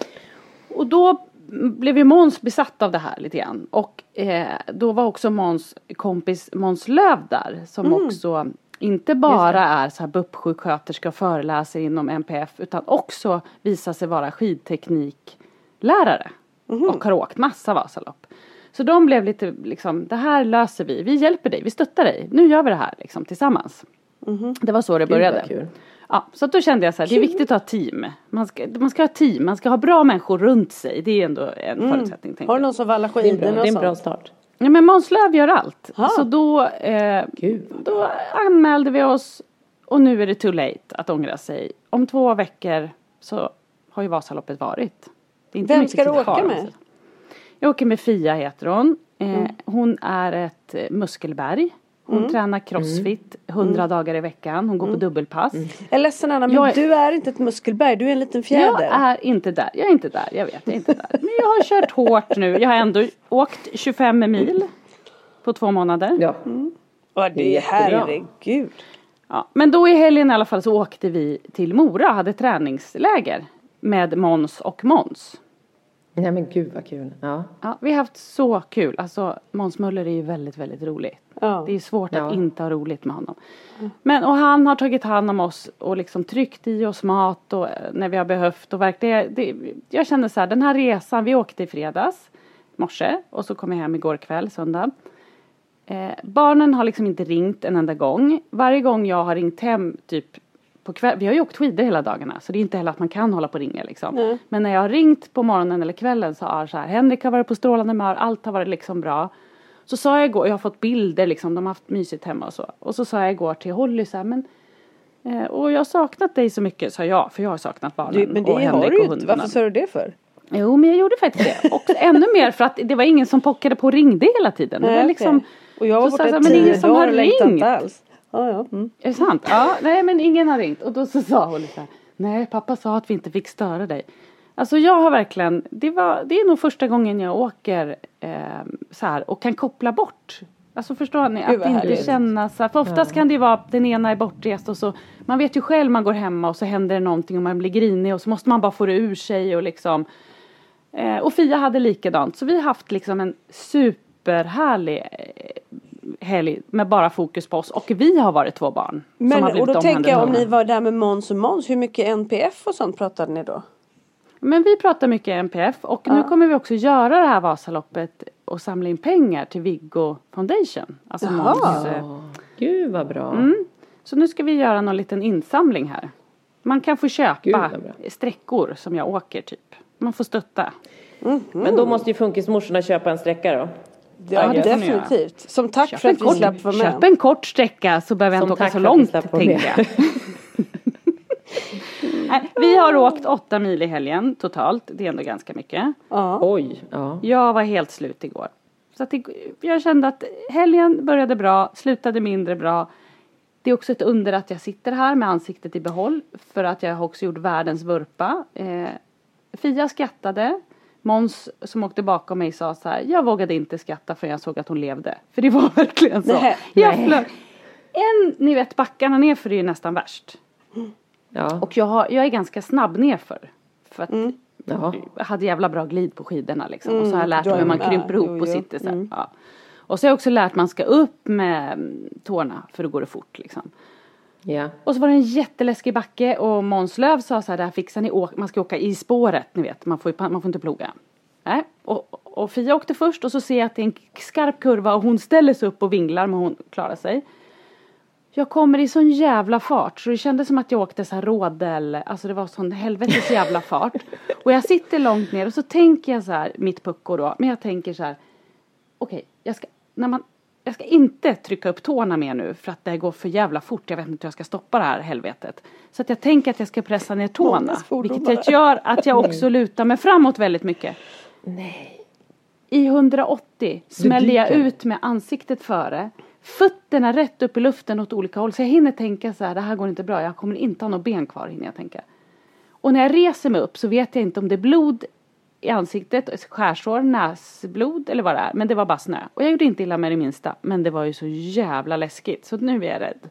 Och då blev ju Måns besatt av det här lite grann. Och eh, då var också Måns kompis Måns Löv där. Som också inte bara är så här BUP-sjuksköterska och föreläser inom MPF. Utan också visar sig vara skidtekniklärare. Och har åkt massa Vasalopp. Så de blev lite liksom, det här löser vi, vi hjälper dig, vi stöttar dig, nu gör vi det här liksom tillsammans. Det var så det började. Gud. Ja, så då kände jag så här, det är viktigt att ha team. Man ska, man ska ha team, man ska ha bra människor runt sig. Det är ändå en förutsättning. tänker Har du någon som vallar Det är en bra, skidorna det är en bra start. Ja, men Måns Löv gör allt. Ah. Så då, eh, då anmälde vi oss och nu är det too late att ångra sig. Om två veckor så har ju Vasaloppet varit. Det är inte Vem ska du åka med? alltså. Jag åker med Fia heter hon. Eh, Mm. Hon är ett eh, muskelberg. Hon Mm. tränar crossfit 100 dagar i veckan. Hon går på dubbelpass. Jag är ledsen Anna, men Jag du är inte ett muskelberg, du är en liten fjäder. Jag är inte där. Jag är inte där. Jag vet, jag är inte där. Men jag har kört hårt nu. Jag har ändå åkt 25 mil på två månader. Ja. Ja, det är herregud. Ja, men då i helgen i alla fall så åkte vi till Mora och hade träningsläger med Måns och Måns. Nej men gud vad kul. Ja. Ja, vi har haft så kul. Alltså Måns Möller är ju väldigt, väldigt rolig. Ja. Det är svårt Ja. att inte ha roligt med honom. Men och han har tagit hand om oss och liksom tryckt i oss mat och eh, när vi har behövt och verkligen. Det, jag känner så här, den här resan, vi åkte i fredags morse och så kom jag hem igår kväll, söndag. Eh, barnen har liksom inte ringt en enda gång. Varje gång jag har ringt hem typ på kväll, vi har ju åkt skidor hela dagarna så det är inte heller att man kan hålla på och ringa liksom. Men när jag har ringt på morgonen eller kvällen så har så här, Henrik har varit på strålande humör, allt har varit liksom bra. Så sa jag igår, jag har fått bilder liksom, de har haft mysigt hemma och så. Och så sa jag igår till Holly så här, men eh, och jag har saknat dig så mycket, sa jag, för jag har saknat barnen Du, men det och har Henrik du ju och hundarna. varför sa du det för? Jo, men jag gjorde faktiskt det. Och ännu mer för att det var ingen som pockade på och ringde hela tiden. Det var liksom. Och jag var så borta i men ingen som har dagar och längtade ringt. inte alls. Ja, ja. Mm. Är det sant? Ja, nej men ingen har ringt. Och då så sa hon så här, nej pappa sa att vi inte fick störa dig. Alltså jag har verkligen, det, var, det är nog första gången jag åker eh, så här och kan koppla bort. Alltså förstår ni? Att inte känna så här, för oftast kan det vara att den ena är bortrest och så man vet ju själv man går hemma och så händer det någonting och man blir grinig och så måste man bara få det ur sig och liksom eh, och Fia hade likadant så vi har haft liksom en superhärlig eh, helg med bara fokus på oss och vi har varit två barn. som har Men, och då tänker jag om ni var där med Måns och Måns, hur mycket NPF och sånt pratade ni då? Men vi pratar mycket NPF och nu kommer vi också göra det här Vasaloppet och samla in pengar till Viggo Foundation. Alltså Jaha. Måns, eh, Gud vad bra. Mm. Så nu ska vi göra någon liten insamling här. Man kan få köpa sträckor som jag åker typ. Man får stötta. Men då måste ju funkismorsorna köpa en sträcka då. Ja, definitivt. Som tack Köp för att vi kort, slapp vara med. köp en kort sträcka så behöver jag inte åka så långt tänker jag. Nej, vi har åkt åtta mil i helgen totalt. Det är ändå ganska mycket. Ja. Oj. Ja. Jag var helt slut igår. Så att det, jag kände att helgen började bra, slutade mindre bra. Det är också ett under att jag sitter här med ansiktet i behåll. För att jag har också gjort världens vurpa. Eh, Fia skrattade. Måns som åkte bakom mig sa så här. Jag vågade inte skratta för jag såg att hon levde. För det var verkligen så. Nej. Jag flög. En, ni vet backarna nerför är ju nästan värst. Ja. Och jag, har, jag är ganska snabb nerför. För att ja. jag hade jävla bra glid på skidorna liksom. och så har jag lärt Mm, mig hur man krymper ihop jo, och sitter så här. Mm. Ja. Och så har jag också lärt man ska upp med mm, tårna för då går det fort liksom. Yeah. Och så var det en jätteläskig backe och Måns Löv sa så här, det här fixar ni man ska åka i spåret, ni vet, man får, man får inte ploga. Nej. Och, och Fia åkte först och så ser jag att det är en skarp kurva och hon ställer sig upp och vinglar men hon klarar sig. Jag kommer i sån jävla fart så det kändes som att jag åkte så här rådel, alltså det var sån helvetes jävla fart. Och jag sitter långt ner och så tänker jag så här, mitt pucko då, men jag tänker så här, okej, jag ska, när man, jag ska inte trycka upp tårna mer nu för att det går för jävla fort, jag vet inte hur jag ska stoppa det här helvetet. Så att jag tänker att jag ska pressa ner tårna, vilket gör att jag också lutar mig framåt väldigt mycket. Nej. I 180 smäller jag ut med ansiktet före. Fötterna rätt upp i luften åt olika håll. Så jag hinner tänka så här, det här går inte bra. Jag kommer inte ha något ben kvar hinner jag tänka. Och när jag reser mig upp så vet jag inte om det är blod i ansiktet, skärsår, näsblod eller vad det är. Men det var bara snö. Och jag gjorde inte illa med det minsta. Men det var ju så jävla läskigt. Så nu är jag rädd.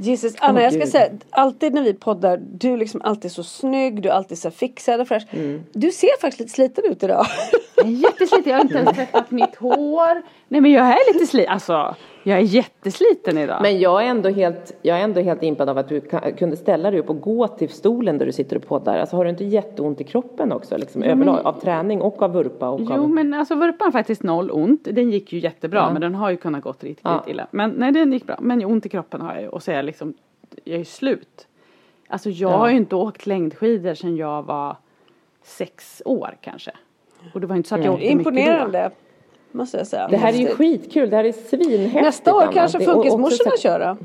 Jesus, Anna Åh, jag ska Gud. säga, alltid när vi poddar, du är liksom alltid så snygg, du är alltid så fixad och fräsch. Mm. Du ser faktiskt lite sliten ut idag. Jättesliten. Jag har inte ens tvättat mitt hår. Nej men jag är lite sliten. Alltså. Jag är jättesliten idag. Men jag är ändå helt, jag är ändå helt impad av att du kunde ställa dig upp och gå till stolen där du sitter och poddar. Alltså har du inte jätteont i kroppen också liksom överlag av träning och av vurpa och Jo av... men alltså vurpan faktiskt noll ont. Den gick ju jättebra men den har ju kunnat gått riktigt, Ja. illa. Men nej den gick bra. Men ont i kroppen har jag ju och så är jag liksom, jag är slut. Alltså jag har ju inte åkt längdskidor sedan jag var sex år kanske. Och det var inte så att jag åkte mycket då. Måste jag säga. Det här är ju skitkul, det här är svinhäftigt Nästa år Anna. kanske Funkismorsorna också kör då?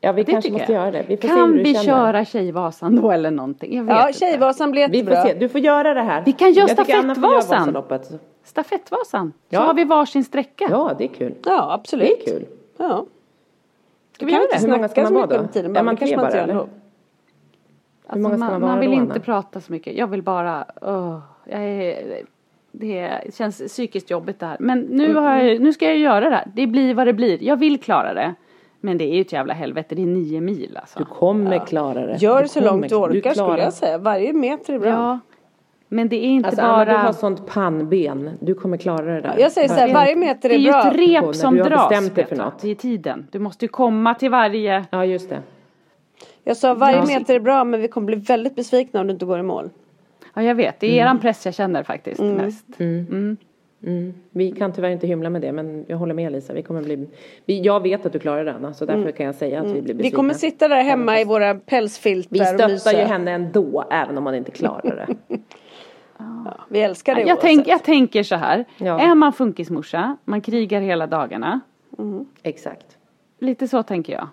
Ja vi Det kanske måste jag. göra det. Vi får se Kan hur vi känner. köra Tjejvasan då eller någonting? Jag vet Ja, inte. Tjejvasan blir Vi jättebra. får se, du får göra det här. Vi kan göra får göra stafettvasan. Stafettvasan. Ja. Så har vi varsin sträcka. Ja, det är kul. Ja, absolut. Det är kul. Ja. Ska vi kan göra det? Hur många ska man vara då? tiden, Är man tre man inte bara, eller? Alltså, många ska man, man vara man vill då, inte Anna? prata så mycket. Jag vill bara, åh, jag är, det känns psykiskt jobbigt det här. Men nu, Mm. har jag, nu ska jag göra det här. Det blir vad det blir. Jag vill klara det. Men det är ju ett jävla helvete. Det är nio mil alltså. Du kommer klara det. Gör Du så långt du orkar klarar- skulle jag säga. Varje meter är bra. Ja. Men det är inte Alltså Anna, du bara... har sånt pannben. Du kommer klara det där. Jag säger så här, varje meter det är är ju bra. ett rep som du dras. bestämt dig för något. Det är tiden. Du måste ju komma till varje... Ja, just det. Jag sa varje Ja. meter är bra men vi kommer bli väldigt besvikna om du inte går i mål. Ja, jag vet. Det är eran press jag känner faktiskt mest. Mm. Vi kan tyvärr inte hymla med det, men jag håller med Lisa. Vi kommer bli... Vi, jag vet att du klarar det, Anna, så därför kan jag säga att vi blir besvikna. Vi kommer sitta där hemma i våra pälsfiltar Vi stöttar ju henne ändå, även om man inte klarar det. Vi älskar det Jag, oavsett. tänk, jag tänker så här. Ja. Är man funkismorsa, man krigar hela dagarna. Exakt. Lite så tänker jag.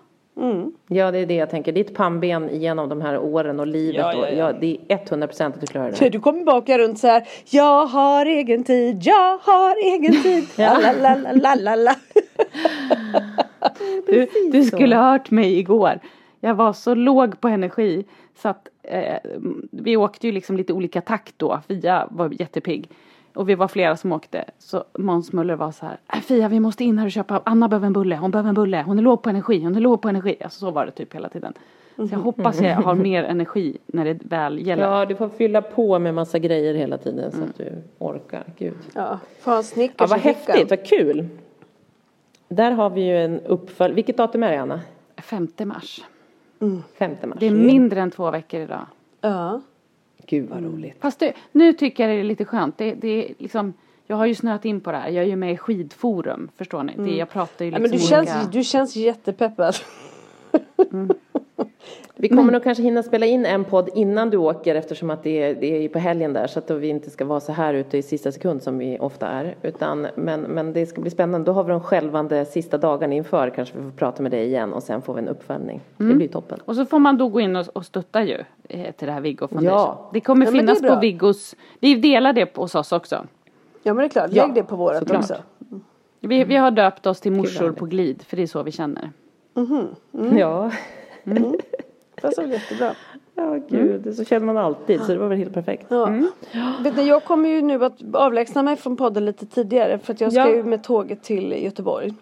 Ja, det är det jag tänker. Ditt pannben genom de här åren och livet. Ja, ja, och, ja. ja, det är 100 procent att du klarar det. Du kommer baka runt så här. Jag har egen tid, jag har egen tid. la. Du, du skulle ha hört mig igår. Jag var så låg på energi så att eh, vi åkte ju liksom lite olika takt då. Fia var jättepigg. Och vi var flera som åkte. Så Måns Möller var så här. "Äh, Fia vi måste in här och köpa. Anna behöver en bulle. Hon behöver en bulle. Hon är låg på energi. Hon är låg på energi. Alltså så var det typ hela tiden. Så jag hoppas jag har mer energi när det väl gäller. Ja, du får fylla på med massa grejer hela tiden så att du orkar. Gud. Ja, får ha en Ja, Snickers vad häftigt, vad kul. Där har vi ju en uppfölj. Vilket datum är det, Anna? 5 mars. 5 mars. Det är mindre än två veckor idag. Ja. Gud vad roligt. Fast det, nu tycker jag det är lite skönt. Det, det är liksom, jag har ju snöat in på det här. Jag är ju med i skidforum, förstår ni? Det, jag pratar ju Ja, liksom men du olika... känns, du känns jättepeppad. Vi kommer nog kanske hinna spela in en podd innan du åker eftersom att det är, det är på helgen där så att då vi inte ska vara så här ute i sista sekund som vi ofta är. Utan, men, men det ska bli spännande. Då har vi de skälvande sista dagarna inför kanske vi får prata med dig igen och sen får vi en uppföljning. Det blir toppen. Och så får man då gå in och, och stötta ju eh, till det här Viggo Foundation. Ja. Det kommer Ja, men det är finnas bra. på Viggos... Vi delar det hos oss också. Ja men det är klart, Ja, lägg det på vårat såklart. också. Vi, vi har döpt oss till morsor på glid, för det är så vi känner. Ja. Det var jättebra. Ja, gud. Så känner man alltid så det var väl helt perfekt. Ja. Vet ni, jag kommer ju nu att avlägsna mig från podden lite tidigare för att jag ska Ja. ju med tåget till Göteborg.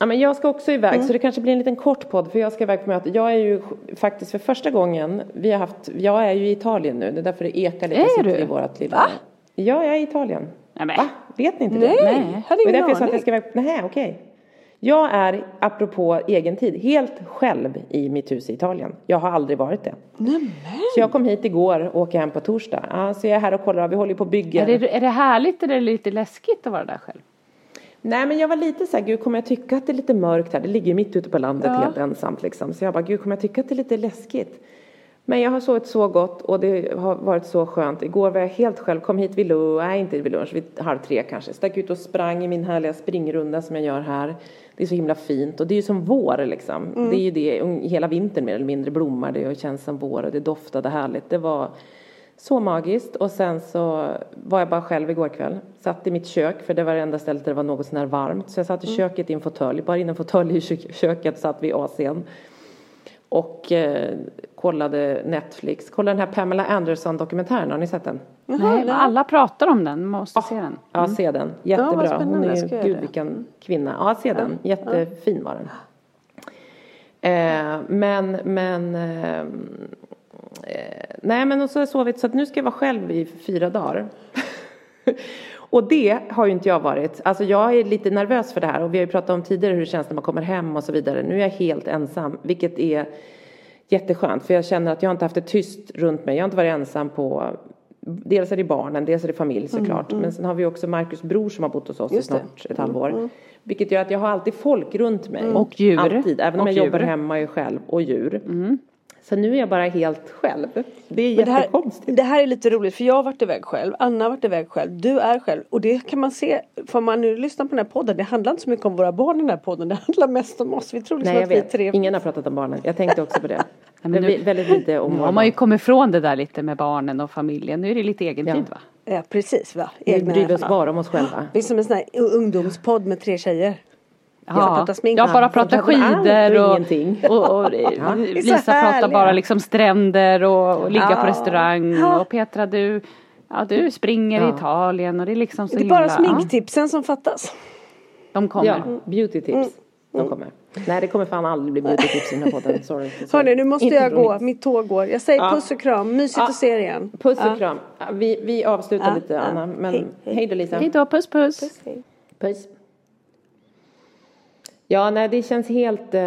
Ja, men jag ska också iväg så det kanske blir en liten kort podd för jag ska iväg på möte. Jag är ju faktiskt för första gången, vi har haft, jag är ju i Italien nu, det är därför det ekar lite. Är Jag du? I vårat lilla... Va? Ja, jag är i Italien. Nej, men. Va? Vet ni inte Nej, det? Nej. hade Och ingen därför jag sa att aning. jag ska iväg, nej okej. Jag är, apropå egen tid, helt själv i mitt hus i Italien. Jag har aldrig varit det. Nämen. Så jag kom hit igår och åker hem på torsdag. Ja, så jag är här och kollar, vi håller på och bygger. Är det, är det härligt eller är det lite läskigt att vara där själv? Nej men jag var lite så här, gud kommer jag tycka att det är lite mörkt här? Det ligger mitt ute på landet helt ensamt liksom. Så jag bara, gud kommer jag tycka att det är lite läskigt? Men jag har sovit så gott och det har varit så skönt. Igår var jag helt själv, kom hit vid lunch, nej inte vid lunch, vid halv tre kanske. Stack ut och sprang i min härliga springrunda som jag gör här. Det är så himla fint och det är ju som vår liksom. Det är ju det, hela vintern mer eller mindre blommar det och känns som vår och det doftade härligt. Det var så magiskt och sen så var jag bara själv igår kväll. Satt i mitt kök för det var det enda stället där det var något sån här varmt. Så jag satt i köket i en fåtölj, bara in en fåtölj i kök- köket satt vi i AC'n. Och eh, kollade Netflix, kollade den här Pamela Anderson dokumentären, har ni sett den? Nej, nej. alla pratar om den, måste se den. Ja, se den. Ja, vad Jättebra. spännande. Hon är ju, gud det? vilken kvinna. Ja, se den. Jättefin var den. Eh, men, men, eh, eh, nej men och så har jag sovit så att nu ska jag vara själv i fyra dagar. Och det har ju inte jag varit. Alltså jag är lite nervös för det här och vi har ju pratat om tidigare hur det känns när man kommer hem och så vidare. Nu är jag helt ensam, vilket är jätteskönt för jag känner att jag inte haft det tyst runt mig. Jag har inte varit ensam på Dels är det barnen, dels är det familj såklart. Men sen har vi också Marcus bror som har bott hos oss i snart ett halvår. Vilket gör att jag har alltid folk runt mig. Och djur. Alltid, även om Och jag jobbar djur. hemma ju själv och djur. Så nu är jag bara helt själv. Det är det, här, det här är lite roligt för jag har varit iväg själv, Anna har varit iväg själv, du är själv. Och det kan man se, för man nu lyssnar på den här podden, det handlar inte så mycket om våra barn i den här podden, det handlar mest om oss. Vi tror liksom Nej att vi är tre. ingen har pratat om barnen. Jag tänkte också på det. men men nu- väldigt lite om Nu har man ju kommit ifrån det där lite med barnen och familjen. Nu är det lite egen Ja. tid va? Ja precis va. Vi bryr oss bara om oss själva. Vi är som en sån här ungdomspodd med tre tjejer. Ja, pratar smink. jag bara Ja, pratar och skidor och, ingenting. och, och, är så Lisa pratar bara liksom stränder och, och ligga Ja. på restaurang Ja. och Petra du, ja, du springer i Ja. Italien och det är liksom så Det är bara himla, ja, sminktipsen som fattas. de kommer. Ja, beauty tips. De kommer. Nej det kommer fan aldrig bli beauty tips i den här podden. Sorry. Hörni nu måste Inte jag gå, mitt- mitt tåg går. Jag säger Ja. puss och kram, mysigt Ja. att se er igen. Puss och Ja. kram. Ja, Vi, vi avslutar Ja, lite ja. Anna. Men Hej, hej, hej. då Lisa. Hej då, puss puss. Puss. Ja, nej det känns helt, eh,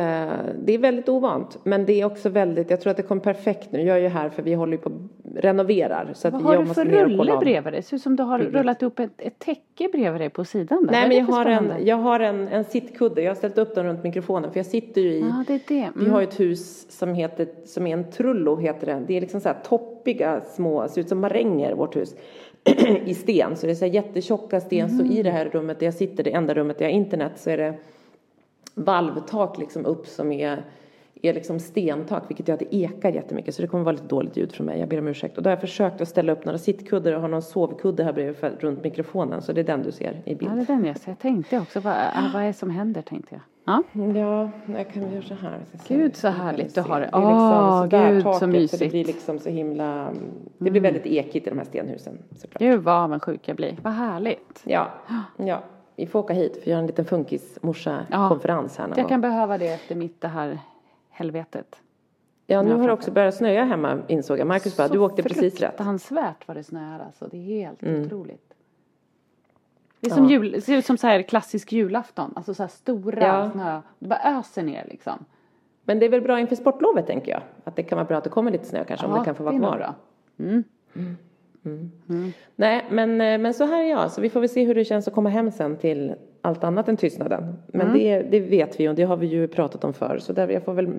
det är väldigt ovant. Men det är också väldigt, jag tror att det kommer perfekt nu. Jag är ju här för vi håller ju på och renoverar. Så att Vad vi har jag du måste för rulle bredvid dig? Det ser ut som du har rullat upp ett, ett täcke bredvid dig på sidan där. Nej men jag har, en, jag har en, en sittkudde. Jag har ställt upp den runt mikrofonen för jag sitter ju i Ja, det är det. Vi Mm. har ju ett hus som heter, som är en trullo heter det. Det är liksom så här toppiga små, ser ut som maränger vårt hus. I sten, så det är så här jättetjocka sten. Så i det här rummet där jag sitter, det enda rummet där jag har internet, så är det valvtak liksom upp som är, är liksom stentak. Vilket gör att det ekar jättemycket. Så det kommer vara lite dåligt ljud från mig, jag ber om ursäkt. Och då har jag försökt att ställa upp några sittkuddar och ha någon sovkudde här bredvid för, runt mikrofonen. Så det är den du ser i bild. Ja, det är den jag ser. Jag tänkte också, vad, äh, vad är det som händer tänkte jag. Ja. Ja, jag kan göra så här. Så Gud, så härligt du har det. Det liksom Åh, sådär gud, så taket, Så det mysigt. Mm. blir liksom så himla, det blir väldigt ekigt i de här stenhusen såklart. Gud vad avundsjuk jag blir. Vad härligt. Ja, ja. Vi får åka hit för att göra en liten funkismorsa-konferens här någon Jag gång. kan behöva det efter mitt det här helvetet. Ja, nu jag har det också börjat snöa hemma insåg jag. Marcus bara, du åkte precis rätt. fruktansvärt vad det snöar alltså. Det är helt Mm. otroligt. Det är som Ja. jul, det ser ut som så här klassisk julafton. Alltså så här stora Ja. snö. Det bara öser ner liksom. Men det är väl bra inför sportlovet tänker jag. Att det kan vara bra att det kommer lite snö kanske om det kan få vara kvar. bra. Mm. Nej, men, eh, men så här är jag. Så vi får väl se hur det känns att komma hem sen till allt annat än tystnaden. Men Mm. det, det vet vi och det har vi ju pratat om förr. Så där, jag får väl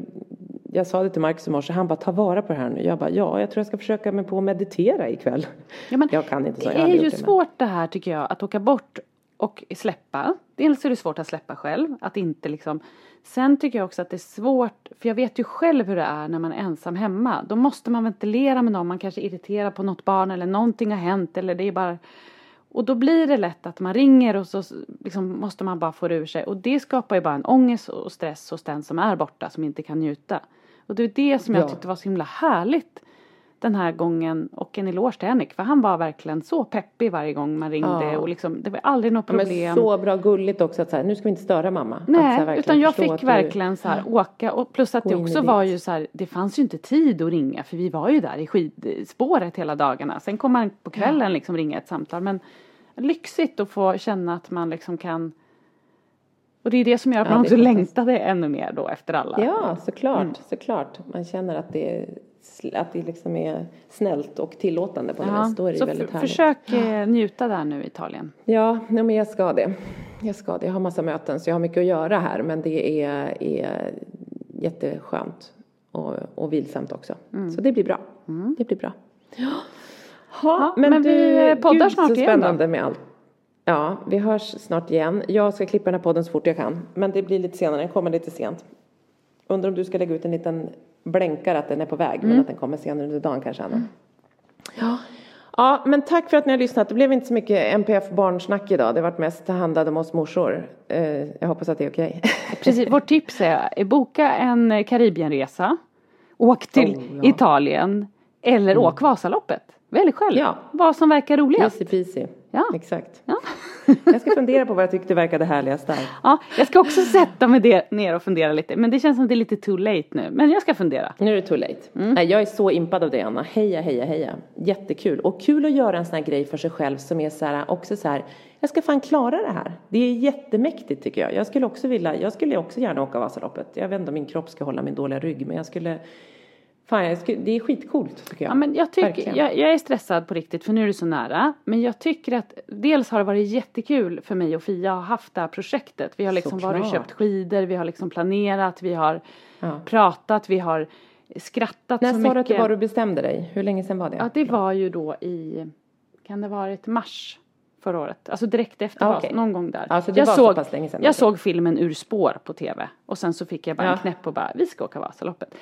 jag sa det till Marcus i morse, han bara ta vara på det här nu. Jag bara ja, jag tror jag ska försöka mig på att meditera ikväll. Ja, men jag kan inte så, Det är ju det, svårt det här tycker jag, att åka bort och släppa. Dels är det svårt att släppa själv, att inte liksom. Sen tycker jag också att det är svårt, för jag vet ju själv hur det är när man är ensam hemma. Då måste man ventilera med någon, man kanske irriterar på något barn eller någonting har hänt eller det är bara och då blir det lätt att man ringer och så liksom måste man bara få det ur sig. Och det skapar ju bara en ångest och stress hos den som är borta, som inte kan njuta. Och det är det som jag Ja. tyckte var så himla härligt den här gången. Och en eloge till Henrik, för han var verkligen så peppig varje gång man ringde. Ja. Och liksom, det var aldrig något Ja, men problem. så bra gulligt också att så här, nu ska vi inte störa mamma. Nej, här verkligen utan jag fick att du- verkligen så här åka och plus att Gå det också var ju så här, det fanns ju inte tid att ringa för vi var ju där i skidspåret hela dagarna. Sen kom man på kvällen liksom ringa ett samtal men lyxigt att få känna att man liksom kan och det är det som gör att Ja, man också längtade ännu mer då efter alla. Ja, såklart, Mm. såklart. Man känner att det, att det liksom är snällt och tillåtande på något vis. Då är det så väldigt härligt. försök eh, njuta där nu i Italien. Ja, nej, men jag ska det. Jag ska det. Jag har massa möten så jag har mycket att göra här. Men det är, är jätteskönt och, och vilsamt också. Mm. Så det blir bra. Det blir bra. Ja, Ja, men vi poddar gud, snart så igen då. spännande med allt. Ja, vi hörs snart igen. Jag ska klippa den här podden så fort jag kan. Men det blir lite senare, den kommer lite sent. Undrar om du ska lägga ut en liten blänkare att den är på väg. Mm. Men att den kommer senare under dagen kanske, Anna. Ja. Ja, men tack för att ni har lyssnat. Det blev inte så mycket MPF barnsnack idag. Det varit mest det handlade om oss morsor. Eh, jag hoppas att det är okej. Precis, vårt tips är eh, boka en Karibienresa. Åk till Oh, ja. Italien. Eller åk Vasaloppet. Välj själv. Ja. Vad som verkar roligast. Easy peasy. Ja. Exakt. Ja. Jag ska fundera på vad jag tyckte verkade härligast där. Ja, jag ska också sätta mig ner och fundera lite. Men det känns som det är lite too late nu. Men jag ska fundera. Nu är det too late. Mm. Nej, jag är så impad av det Anna. Heja, heja, heja. Jättekul. Och kul att göra en sån här grej för sig själv som är så här, också så här, jag ska fan klara det här. Det är jättemäktigt tycker jag. Jag skulle också vilja, jag skulle också gärna åka Vasaloppet. Jag vet inte om min kropp ska hålla min dåliga rygg, men jag skulle Fan, skulle, det är skitcoolt tycker jag. Ja, men jag, tycker, jag, jag, är stressad på riktigt för nu är det så nära. Men jag tycker att dels har det varit jättekul för mig och Fia att ha haft det här projektet. Vi har liksom Såklart. varit och köpt skidor, vi har liksom planerat, vi har ja. pratat, vi har skrattat När så mycket. När sa du att det var du bestämde dig? Hur länge sedan var det? Ja, det var ju då i, kan det ha varit mars? förra året. Alltså direkt efter ah, okay. någon gång där. Alltså jag såg, så sedan, jag såg filmen Ur spår på tv och sen så fick jag bara ja. en knäpp och bara vi ska åka Vasaloppet.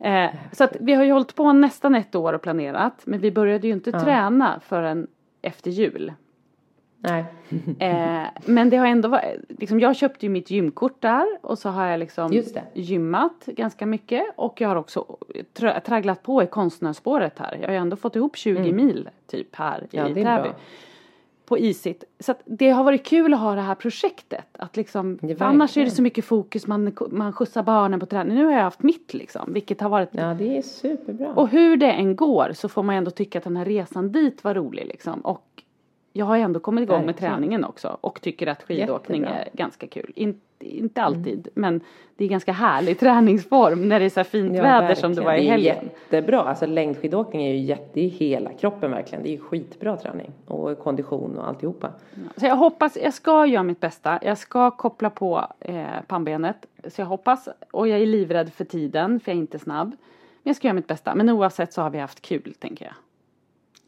Eh, så att vi har ju hållit på nästan ett år och planerat men vi började ju inte ja. träna förrän efter jul. Nej. eh, men det har ändå varit, liksom jag köpte ju mitt gymkort där och så har jag liksom gymmat ganska mycket och jag har också tra tragglat på i konstnärsspåret här. Jag har ju ändå fått ihop 20 mm. mil typ här ja, i Täby på isigt. Så det har varit kul att ha det här projektet. Att liksom, annars är det så mycket fokus, man, man skjutsar barnen på träning. Nu har jag haft mitt liksom, vilket har varit... Ja, det är superbra. Och hur det än går så får man ändå tycka att den här resan dit var rolig liksom. Och jag har ändå kommit igång Verkligen. med träningen också och tycker att skidåkning Jättebra. är ganska kul. In, inte alltid, mm. men det är ganska härlig träningsform när det är så här fint ja, väder verkligen. som det var i helgen. Det är jättebra, alltså längdskidåkning är ju jätte, är hela kroppen verkligen. Det är ju skitbra träning och kondition och alltihopa. Ja. Så jag hoppas, jag ska göra mitt bästa. Jag ska koppla på eh, pannbenet. Så jag hoppas, och jag är livrädd för tiden för jag är inte snabb. Men jag ska göra mitt bästa. Men oavsett så har vi haft kul tänker jag.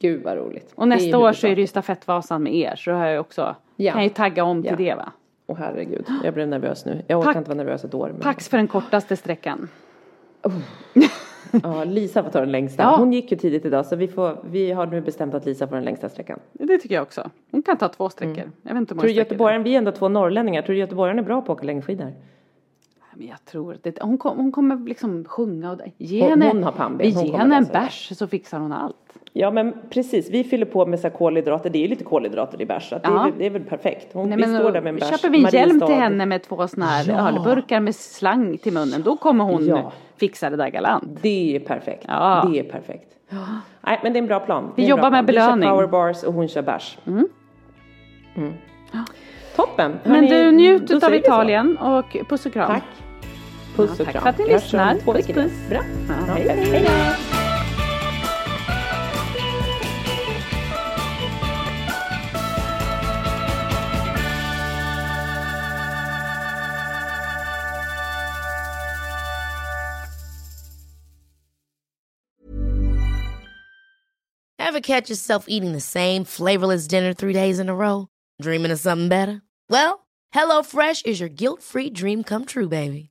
Gud vad roligt. Och nästa år så är det ju stafettvasan med er så då har jag också, ja. kan jag ju tagga om till det va. Åh oh, herregud, jag blev nervös nu. Jag orkar inte vara nervös ett år. Men... Pax för den kortaste sträckan. Oh. ja, Lisa får ta den längsta. Ja. Hon gick ju tidigt idag så vi, får, vi har nu bestämt att Lisa får den längsta sträckan. Det tycker jag också. Hon kan ta två sträckor. Mm. Jag vet inte hur Tror du Göteborgaren, vi är ändå två norrlänningar, tror du Göteborgaren är bra på att åka längdskidor? Men jag tror att hon, kom, hon kommer liksom sjunga och ge hon, henne, hon har pannben. Vi ger henne en bärs så fixar hon allt. Ja men precis, vi fyller på med så kolhydrater, det är ju lite kolhydrater i bärs, ja. det, är, det är väl perfekt. Hon, Nej, vi står där med en bärs. Köper vi en hjälm till henne med två sådana här ja. ölburkar med slang till munnen, då kommer hon ja. fixa det där galant. Det är perfekt, ja. det är perfekt. Nej men det är en bra plan. Vi jobbar med belöning. Vi kör powerbars och hon kör bärs. Mm. Mm. Toppen! Men du, njut av Italien och puss och kram. Tack. Puss och kram. Tack för att ni lyssnar. Puss puss. Bra. hej. hej. hej. Ever catch yourself eating the same flavorless dinner three days in a row? Dreaming of something better? Well, HelloFresh is your guilt-free dream come true, baby.